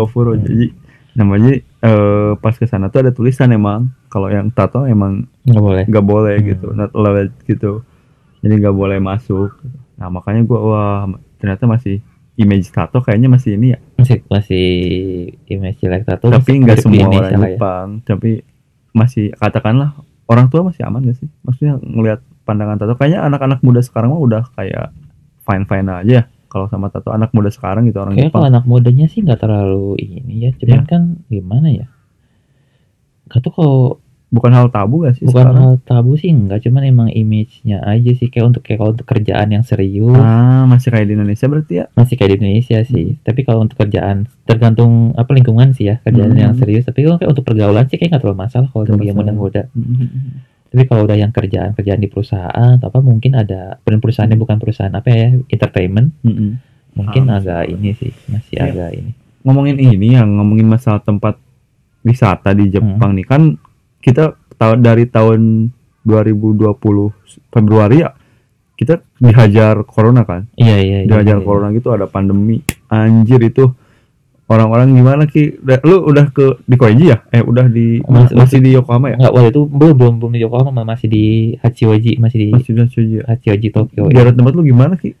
ofuro. Hmm. Jadi namanya eh, pas ke sana tuh ada tulisan emang kalau yang tato emang Nggak boleh. nggak boleh Hmm. gitu, not allowed gitu. Jadi nggak boleh masuk. Nah makanya gue wah ternyata masih image tato kayaknya masih ini ya. Masih masih image jelek tato. tapi nggak semua orang lah ya. Jepang tapi masih katakanlah orang tua masih aman gak sih maksudnya ngelihat pandangan tato kayaknya anak-anak muda sekarang mah udah kayak fine fine aja ya kalau sama tato anak muda sekarang gitu orang Kayaknya kalau Jepang anak mudanya sih nggak terlalu ini ya. Cuman Iya. kan gimana ya? Gak tuh kalau bukan hal tabu gak sih bukan sekarang hal tabu sih enggak, cuman emang image-nya aja sih kayak untuk kayak kalau untuk kerjaan yang serius ah masih kayak di Indonesia berarti ya masih kayak di Indonesia sih. Tapi kalau untuk kerjaan tergantung apa lingkungan sih ya kerjaan Hmm. yang serius. Tapi kalau kayak untuk pergaulan sih kayak nggak terlalu masalah kalau bagi yang muda-muda. Tapi kalau udah yang kerjaan kerjaan di perusahaan atau apa mungkin ada perusahaannya Hmm. bukan perusahaan apa ya entertainment Mm-mm. mungkin Ah. agak ini sih masih Iya. agak ini. ngomongin ini yang ngomongin masalah tempat wisata di Jepang nih kan kita tahu dari tahun 2020 Februari ya kita dihajar corona kan Iya iya. iya, dihajar iya. corona gitu ada pandemi anjir itu orang-orang gimana ki lu udah ke di Koenji ya eh udah di Mas- masih di Yokohama ya Enggak, waktu itu belum belum belum di Yokohama masih di Hachioji masih di masih di Hachioji ya Hachioji Tokyo. daerah tempat lu gimana ki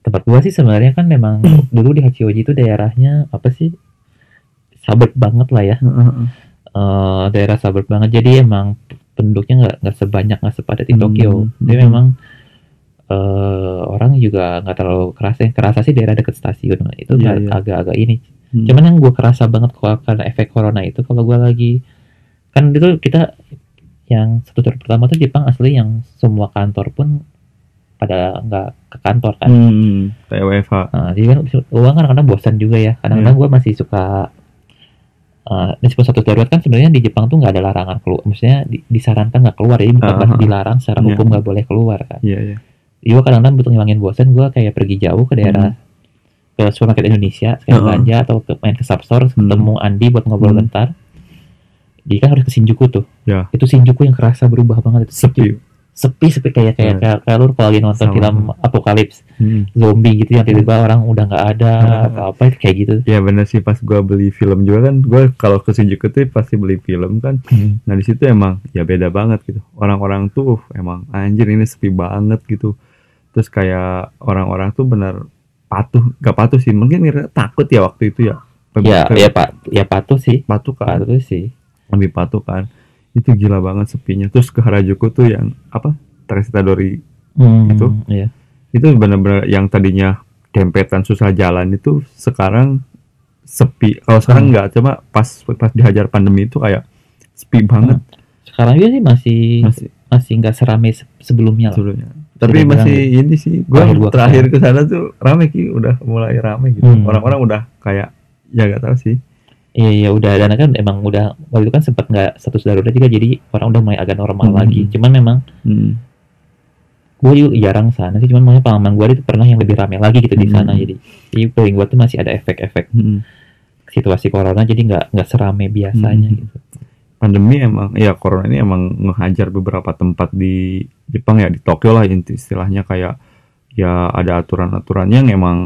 Tempat gua sih sebenarnya kan memang dulu di Hachioji itu daerahnya apa sih? Suburb banget lah ya. Eh, daerah suburb banget. Jadi emang penduduknya nggak nggak sebanyak nggak sepadat di Hmm, Tokyo. Jadi hmm. memang eh orang juga nggak terlalu kerasa. Yang kerasa sih daerah dekat stasiun itu nggak- iya. agak-agak ini. Hmm. Cuman yang gue kerasa banget kalau karena efek corona itu kalau gue lagi kan itu kita yang satu tahun pertama tuh Jepang asli yang semua kantor pun pada nggak ke kantor kan. hmm, kayak WFH Nah, jadi kan gue kadang-kadang bosan juga ya. Kadang-kadang Iya. gue masih suka uh, meskipun satu darurat kan sebenarnya di Jepang tuh nggak ada larangan keluar. Maksudnya di- disarankan nggak keluar, jadi bukan ah. dilarang secara Iya. hukum nggak boleh keluar kan. iya iya Jadi gue kadang-kadang butuh ngilangin bosan, gue kayak pergi jauh ke daerah ke supermarket Indonesia, sekalian Hmm. belanja atau ke main ke Substore, ketemu Andi buat ngobrol Hmm. bentar. Dia kan harus ke Shinjuku tuh. Ya. Itu Shinjuku yang kerasa berubah banget itu. sepi Sepi sepi kayak kayak Ya. kayak, kayak lu kalau lagi nonton Sama. film apokalips Hmm. zombie gitu yang tiba-tiba orang udah nggak ada Hmm. atau apa itu kayak gitu. Ya bener sih pas gua beli film juga kan gua kalau ke Shinjuku tuh pasti beli film kan Nah di situ emang ya beda banget gitu. Orang-orang tuh emang anjir ini sepi banget gitu. Terus kayak orang-orang tuh bener patuh, gak patuh sih. Mungkin takut ya waktu itu ya. Ya, Kayak ya pak, ya patuh sih, patuh kan, patuh sih. lebih patuh kan. Itu gila banget sepinya. Terus ke Harajuku tuh yang apa? Tresitadori Hmm, Itu? Iya. itu bener-bener yang tadinya dempetan susah jalan itu sekarang sepi. Kalau sekarang Hmm. nggak, cuma pas pas dihajar pandemi itu kayak sepi banget Sekarang juga sih masih masih masih nggak seramai se- sebelumnya lah. sebelumnya. tapi masih dibilang ini sih gua Terakhir ke sana tuh rame ki udah mulai rame gitu Hmm. orang-orang udah kayak ya gak tahu sih Iya iya udah dan kan emang udah waktu itu kan sempat nggak status darurat juga jadi orang udah mulai agak normal Hmm. lagi. Cuman memang hmm. gue juga jarang sana sih. Cuman makanya pengalaman gue itu pernah yang lebih ramai lagi gitu di sana. Hmm. Jadi jadi paling gue tuh masih ada efek-efek Hmm. situasi corona jadi nggak nggak serame biasanya Hmm. gitu. pandemi emang ya corona ini emang ngehajar beberapa tempat di Jepang ya di Tokyo lah inti istilahnya kayak ya ada aturan-aturannya yang emang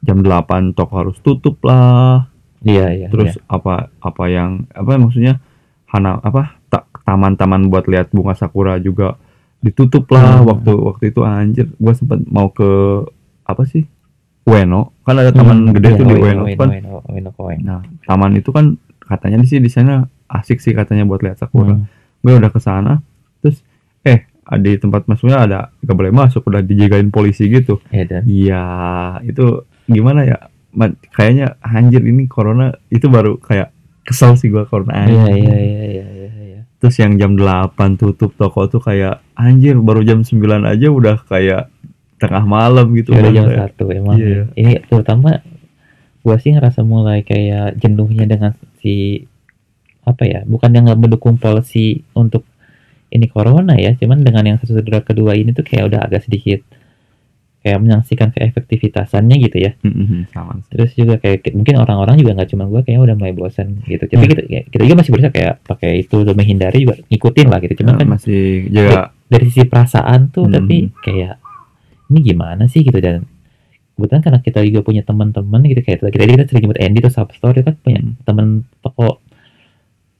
jam 8 toko harus tutup lah Iya iya. terus apa apa yang apa maksudnya hana apa ta- taman-taman buat lihat bunga sakura juga ditutup lah Hmm. waktu waktu itu anjir gua sempat mau ke apa sih Ueno kan ada taman Hmm, gede iya, tuh di Ueno, Ueno Ueno, kan Ueno, Ueno Koen. nah taman itu kan katanya sih di sana asik sih katanya buat lihat sakura Hmm. gue udah ke sana terus eh di tempat masuknya ada gak boleh masuk udah dijagain polisi gitu Iya iya itu gimana ya kayaknya anjir ini corona itu baru kayak kesel sih gua corona iya anjir. iya iya iya iya. iya. terus yang jam 8 tutup toko tuh kayak anjir baru jam 9 aja udah kayak tengah malam gitu Ya udah kan, jam kayak. satu emang. Iya. Ini terutama gua sih ngerasa mulai kayak jenuhnya dengan si apa ya? Bukan yang mendukung policy untuk ini corona ya, cuman dengan yang satu saudara kedua ini tuh kayak udah agak sedikit kayak menyaksikan keefektivitasannya gitu ya. Mm-mm, sama sih. Terus juga kayak mungkin orang-orang juga nggak cuma gua kayak udah mulai bosan gitu. Tapi Hmm. kita, ya, kita juga masih berusaha kayak pakai itu untuk menghindari juga ngikutin lah gitu. Cuman Nah, kan masih jaga dari sisi perasaan tuh Hmm. tapi kayak ini gimana sih gitu dan kebetulan karena kita juga punya teman-teman gitu kayak kita kita sering nyebut Andy tuh Substore kan punya Hmm. teman toko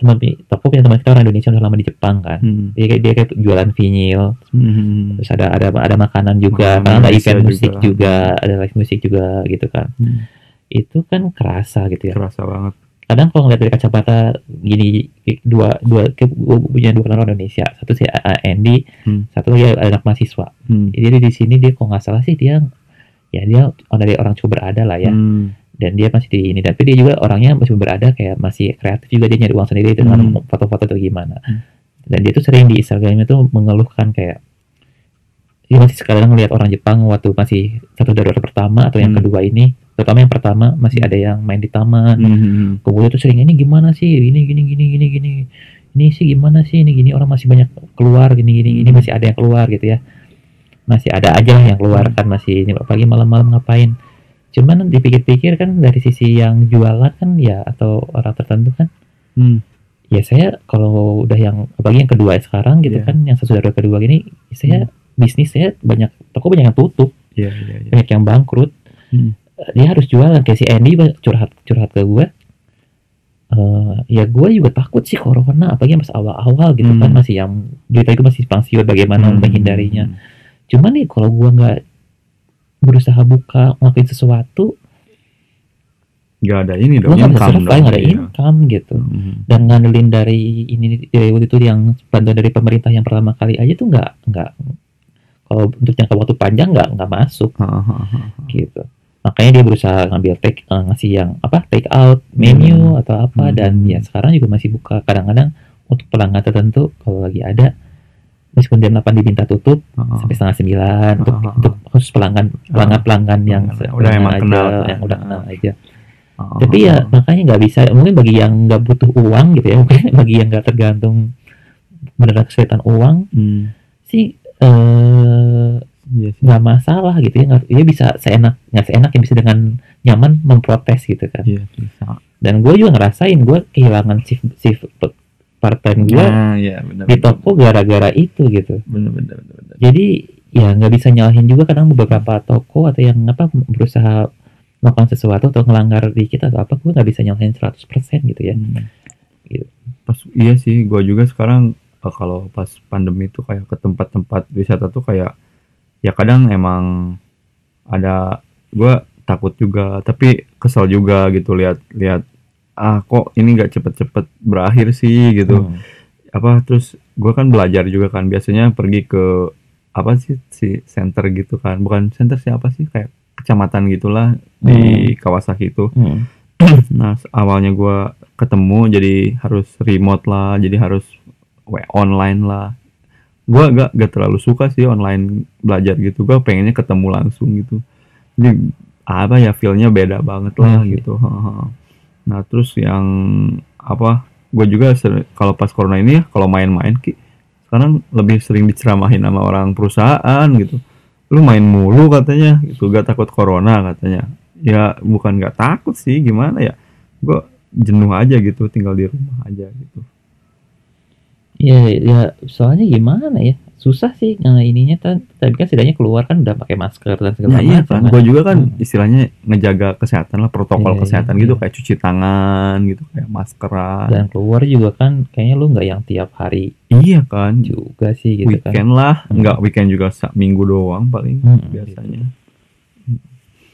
teman toko punya teman kita orang Indonesia udah lama di Jepang kan Hmm. dia kayak dia kayak jualan vinyl Hmm. terus ada ada ada makanan juga Makanan karena ada event musik juga. juga ada live musik juga gitu kan Hmm. itu kan kerasa gitu ya kerasa banget kadang kalau ngeliat dari kacamata gini dua dua gua punya dua orang Indonesia satu si Andy Hmm. satu lagi anak mahasiswa Hmm. jadi di sini dia kok nggak salah sih dia ya dia dari orang cukup berada lah ya Hmm. Dan dia masih di ini tapi dia juga orangnya masih berada kayak masih kreatif juga dia nyari uang sendiri dengan Hmm. foto-foto atau gimana Hmm. dan dia tuh sering di Instagramnya tuh mengeluhkan kayak dia masih sekarang ngelihat orang Jepang waktu masih satu darurat pertama atau yang Hmm. kedua ini terutama yang pertama masih ada yang main di taman Hmm. kemudian tuh sering ini gimana sih ini gini gini gini gini ini sih gimana sih ini gini orang masih banyak keluar gini gini ini Hmm. masih ada yang keluar gitu ya masih ada aja yang keluar kan masih ini pagi malam-malam ngapain cuman dipikir-pikir kan dari sisi yang jualan kan ya atau orang tertentu kan Hmm. ya saya kalau udah yang apalagi yang kedua sekarang gitu Iya. kan yang saudara kedua gini saya bisnis saya banyak toko banyak yang tutup Iya, iya, iya. banyak yang bangkrut Hmm. dia harus jualan kayak si Andy curhat curhat ke gue Eh, ya gue juga takut sih corona apalagi pas awal-awal gitu kan Hmm. masih yang dia itu masih pangsiut bagaimana Hmm. menghindarinya cuman nih kalau gue nggak berusaha buka ngelakuin sesuatu Gak ada ini dong, nggak income survive dong. nggak ada iya. income gitu Hmm. dan ngandelin dari ini dari waktu itu yang bantuan dari pemerintah yang pertama kali aja tuh nggak nggak kalau untuk jangka waktu panjang nggak nggak masuk Ha, ha, ha, ha. gitu makanya dia berusaha ngambil take eh, ngasih yang apa take out menu Hmm. atau apa Hmm. dan ya sekarang juga masih buka kadang-kadang untuk pelanggan tertentu kalau lagi ada meskipun jam 8 diminta tutup ha. sampai setengah sembilan untuk ah, ah. untuk khusus pelanggan pelanggan pelanggan yang yang se- udah emang aja, kenal. yang udah Ah. kenal aja ha, tapi ya makanya nggak bisa mungkin bagi yang nggak butuh uang gitu ya mungkin bagi yang nggak tergantung beneran kesulitan uang Hmm. sih eh Iya nggak masalah gitu ya nggak dia bisa seenak nggak seenak ya bisa dengan nyaman memprotes gitu kan Iya sih. sama. dan gue juga ngerasain gue kehilangan shift shift part time gue Nah, benar. di toko gara-gara itu gitu Benar benar benar. benar. jadi ya nggak bisa nyalahin juga kadang beberapa toko atau yang apa berusaha melakukan sesuatu atau ngelanggar dikit atau apa gue nggak bisa nyalahin 100% gitu ya Hmm. Gitu. Pas iya sih, gua juga sekarang eh, kalau pas pandemi itu kayak ke tempat-tempat wisata tuh kayak ya kadang emang ada gua takut juga, tapi kesel juga gitu lihat lihat ah kok ini nggak cepet-cepet berakhir sih gitu. Hmm. Apa terus gua kan belajar juga kan biasanya pergi ke apa sih si center gitu kan, bukan center sih apa sih kayak kecamatan gitulah di Kawasaki itu. Hmm. Nah, awalnya gua ketemu jadi harus remote lah, jadi harus online lah. gue gak gak terlalu suka sih online belajar gitu gue pengennya ketemu langsung gitu jadi apa ya feelnya beda banget lah Hmm. gitu nah terus yang apa gue juga kalau pas corona ini ya kalau main-main ki sekarang lebih sering diceramahin sama orang perusahaan gitu. Lu main mulu katanya gitu. Gak takut corona katanya. Ya bukan gak takut sih gimana ya? Gue jenuh aja gitu. Tinggal di rumah aja gitu. Iya, ya soalnya gimana ya? Susah sih nah, ininya kan tapi kan setidaknya keluar kan udah pakai masker dan segala Nah, iya macam. kan, gue juga kan Hmm. istilahnya ngejaga kesehatan lah, protokol Iya, kesehatan iya, gitu, iya. kayak cuci tangan gitu, kayak maskeran. Dan keluar juga kan kayaknya lu nggak yang tiap hari iya kan, juga sih gitu kan. weekend lah, Hmm. nggak weekend juga minggu doang paling Hmm, biasanya.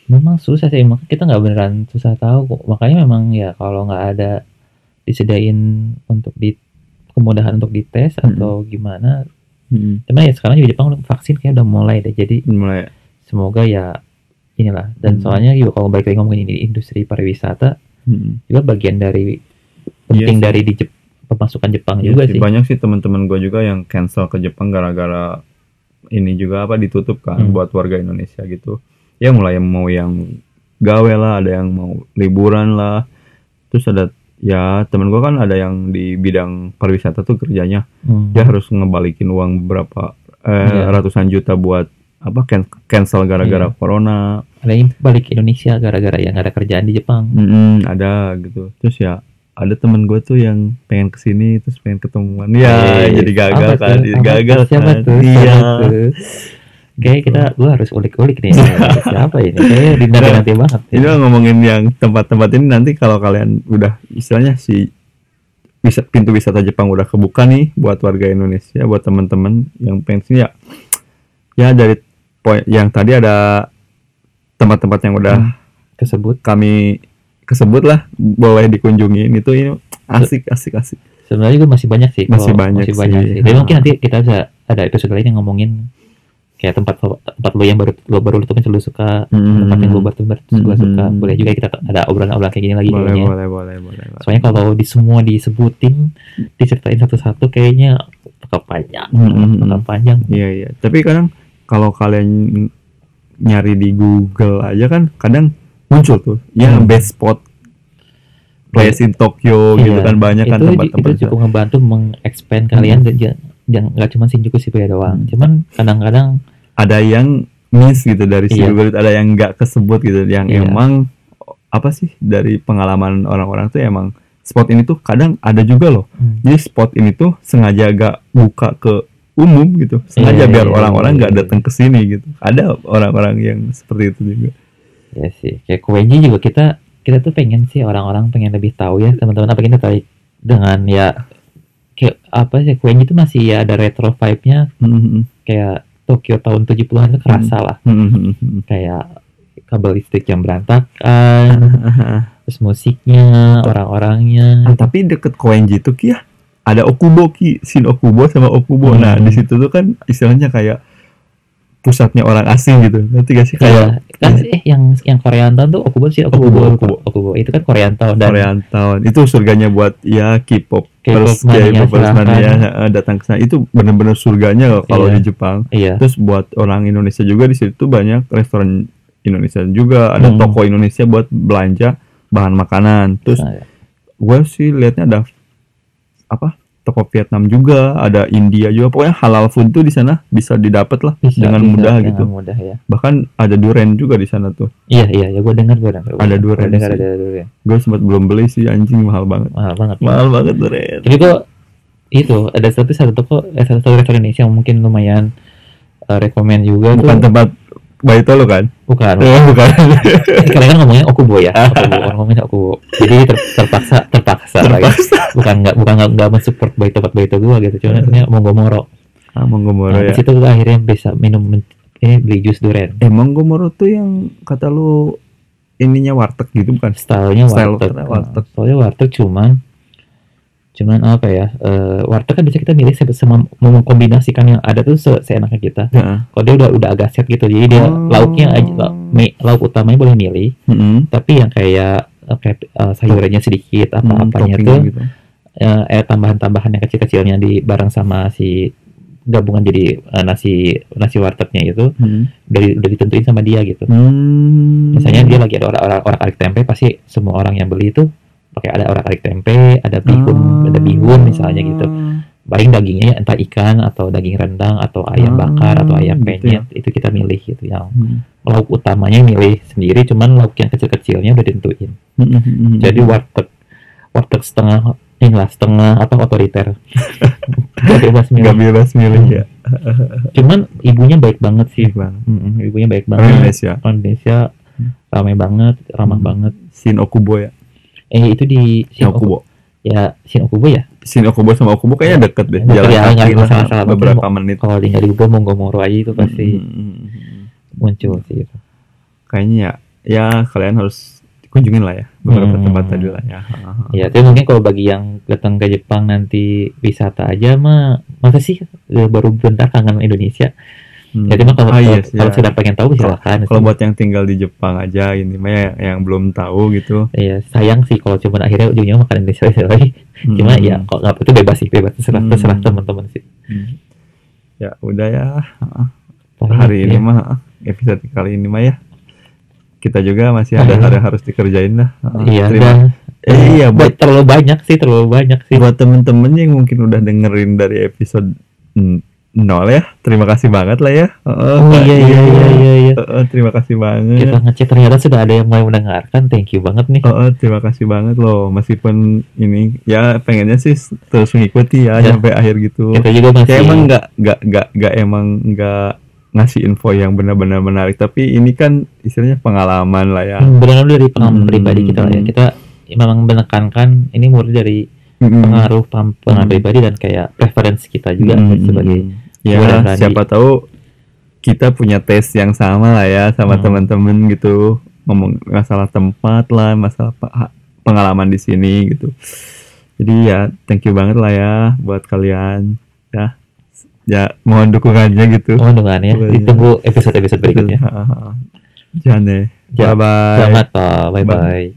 Memang susah sih, makanya kita nggak beneran susah tahu kok. Makanya memang ya kalau nggak ada disediain untuk di kemudahan untuk dites Hmm. atau gimana. Hmm. Cuman ya sekarang juga Jepang vaksin kayak udah mulai deh. Jadi Mulai, semoga ya inilah. Dan Hmm. soalnya juga kalau balik lagi ngomongin ini industri pariwisata hmm. juga bagian dari penting Iya sih. dari di Jep- pemasukan Jepang Iya juga sih, banyak sih teman-teman gue juga yang cancel ke Jepang gara-gara ini juga apa ditutup kan Hmm. buat warga Indonesia gitu. Ya mulai yang mau yang gawe lah, ada yang mau liburan lah. Terus ada ya temen gue kan ada yang di bidang pariwisata tuh kerjanya Hmm. dia harus ngebalikin uang berapa eh, Iya. ratusan juta buat apa can- cancel gara-gara Iya. corona Ada yang balik ke Indonesia gara-gara yang ada kerjaan di Jepang. Mm-mm, ada gitu terus ya ada temen gue tuh yang pengen ke sini terus pengen ketemuan ya Eh, jadi gagal kan tuh? jadi gagal tuh? Siapa kan tuh? iya Kayak kita gue harus ulik-ulik nih. Siapa ini? Kayaknya dinanti nanti banget. ini mah ngomongin yang tempat-tempat ini nanti kalau kalian udah istilahnya si bisa pintu wisata Jepang udah kebuka nih buat warga Indonesia buat teman-teman yang pengen sini ya ya dari poin yang tadi ada tempat-tempat yang udah Hmm. Kesebut. kami kesebut lah boleh dikunjungin itu ini asik asik asik Sebenarnya juga masih banyak sih. Masih banyak masih banyak sih. sih. Tapi mungkin nanti kita bisa ada episode lain yang ngomongin kayak tempat tempat lo yang baru lo baru lo tuh lu suka tempat yang gue baru baru gue Hmm. suka boleh juga kita ada obrolan-obrolan kayak gini lagi boleh kayaknya. boleh boleh boleh boleh. Soalnya kalau di semua disebutin, diceritain satu-satu kayaknya bakal panjang, Hmm, hmm, hmm. bakal panjang. Iya iya. Tapi kadang kalau kalian nyari di Google aja kan kadang muncul tuh ya Hmm. best spot place in Tokyo gitu Iya, kan banyak kan tempat-tempat itu cukup ngebantu mengexpand kalian yang nggak cuma Shinjuku Shibuya doang. Hmm. Cuman kadang-kadang ada yang miss gitu dari si Iya. Ada yang nggak kesebut gitu yang Iya. emang apa sih dari pengalaman orang-orang tuh emang spot ini tuh kadang ada juga loh hmm, jadi spot ini tuh sengaja gak buka ke umum gitu sengaja Iya, biar iya, orang-orang iya, nggak iya. datang ke sini gitu ada orang-orang yang seperti itu juga ya sih kayak Kuenji juga kita kita tuh pengen sih orang-orang pengen lebih tahu ya teman-teman apa kita tertarik dengan ya kayak apa sih Kuenji itu masih ya ada retro vibe-nya. Hmm, kayak Tokyo tahun 70-an itu kerasa lah. Kayak kabel listrik yang berantakan terus musiknya orang-orangnya. Ah, tapi deket Koenji Ki ya. Ada Okubo Ki. Shin Okubo sama Okubo. Nah Hmm. di situ tuh kan istilahnya kayak pusatnya orang asing gitu. Nanti gak sih? Kayak Kayak kan eh yang yang Korean Town tuh Okubo sih Okubo Okubo, Okubo, Okubo. itu kan Korean Town dan Korean Town itu surganya buat ya K-pop K-pop mania mania datang ke sana. Itu bener-bener surganya kalau Iya. di Jepang. Iya. Terus buat orang Indonesia juga di situ banyak restoran Indonesia juga. Ada Hmm. toko Indonesia buat belanja bahan makanan. Terus Nah, gue sih liatnya ada apa toko Vietnam juga ada India juga. Pokoknya halal food tuh di sana bisa didapat lah bisa, dengan bisa, mudah dengan gitu. mudah ya. Bahkan ada durian juga di sana tuh. Iya iya ya gue dengar gue dengar. Ada durian dengar ada durian. Gue sempat belum beli sih anjing mahal banget. Mahal banget. Mahal banget durian. Tapi kok itu ada satu satu toko eh, satu satu restoran Indonesia yang mungkin lumayan uh, rekomend juga bukan tuh. tempat Baito lo kan? Bukan eh bukan. Kalian kan ngomongnya Okubo ya. Okubo orang ngomongnya Okubo. Jadi ter- terpaksa terpaksa, lagi. terpaksa. Bukan nggak bukan nggak nggak mensupport baito tempat baito gua gitu. Ini monggo moro ah Monggomoro nah, ya. di situ gua akhirnya bisa minum ini beli jus durian. Eh Monggomoro tuh yang kata lu ininya warteg gitu bukan? Stylenya Style warteg. warteg. Nah, soalnya warteg cuman cuman apa ya eh, warteg kan bisa kita milih sama mengkombinasikan yang ada tuh se seenaknya kita Heeh. kalau dia udah udah agak set gitu jadi dia Oh. lauknya aja lauk utamanya boleh milih Mm-mm. tapi yang kayak eh, kayak eh, sayurannya sedikit apa apanya Hmm, tuh gitu. eh, eh tambahan-tambahan yang kecil-kecilnya di bareng sama si gabungan jadi uh, nasi nasi wartegnya itu Hmm. udah udah ditentuin sama dia gitu Hmm. misalnya dia lagi ada orang orang tempe pasti semua orang yang beli itu pakai ada orang arik tempe ada bihun ada bihun misalnya gitu. Paling dagingnya ya entah ikan atau daging rendang atau ayam Ah, bakar atau ayam gitu penyet itu kita milih gitu yang Hmm. lauk utamanya milih sendiri cuman lauk yang kecil-kecilnya udah ditentuin. Hmm. jadi warteg warteg setengah inilah setengah apa otoriter. Nggak bebas milih. Nggak bebas milih ya. Cuman ibunya baik banget sih. Bang ibunya baik orang banget Indonesia. Orang Indonesia ramai banget ramah Hmm. banget. Shin Okubo ya eh itu di Shin Shin Okubo ya Shin Okubo ya Shin Okubo sama Okubo kayaknya deket deh Deket jalan ya, kaki lah masalah-masalah. beberapa menit kalau di Google Monggomoro aja itu pasti Hmm. muncul sih itu. kayaknya ya ya kalian harus kunjungin lah ya beberapa Hmm. tempat tadi lah ya Ya, tapi mungkin kalau bagi yang datang ke Jepang nanti wisata aja mah masa sih eh, baru bentar kangen Indonesia. Hmm. Jadi mah kalau Ah, kalau, yes, kalau ya. sudah pengen tahu silakan. kalau buat yang tinggal di Jepang aja ini mah ya, yang belum tahu gitu Iya, sayang sih kalau cuma akhirnya ujungnya makan Indonesia lagi. Cuma Hmm. ya kalau nggak itu bebas sih, bebas terserah Hmm. terserah teman-teman sih. Hmm. ya udah ya Paling hari ini ya. mah episode kali ini mah ya kita juga masih ada Ah, hal yang harus dikerjain lah Iya, Terima- dan eh, iya buat terlalu banyak sih, terlalu banyak sih. buat temen-temen yang mungkin udah dengerin dari episode mm, nol ya terima kasih banget lah ya Oh iya iya iya iya. iya. Heeh, terima kasih banget Kita ngecek ternyata sudah ada yang mulai mendengarkan. Thank you banget nih. Heeh, terima kasih banget loh meskipun ini ya pengennya sih terus mengikuti ya, Ya. sampai akhir gitu Kita juga masih ya emang nggak nggak nggak nggak emang nggak ngasih info yang benar-benar menarik tapi ini kan istilahnya pengalaman lah ya Hmm, benar dari pengalaman Hmm. pribadi kita lah ya. Kita memang menekankan ini murni dari Mm-mm. pengaruh pam- pengalaman Hmm. pribadi dan kayak preferensi kita juga Mm-mm. sebagai ya Randi. siapa tahu kita punya tes yang sama lah ya sama Hmm. teman-teman gitu ngomong masalah tempat lah masalah pe- pengalaman di sini gitu jadi ya thank you banget lah ya buat kalian ya ya mohon dukungannya gitu oh dengan ya. Iya. Ditunggu episode-episode berikutnya. Jangan deh. Ya, Bye bye. Selamat, Pak. Bye Bye. bye.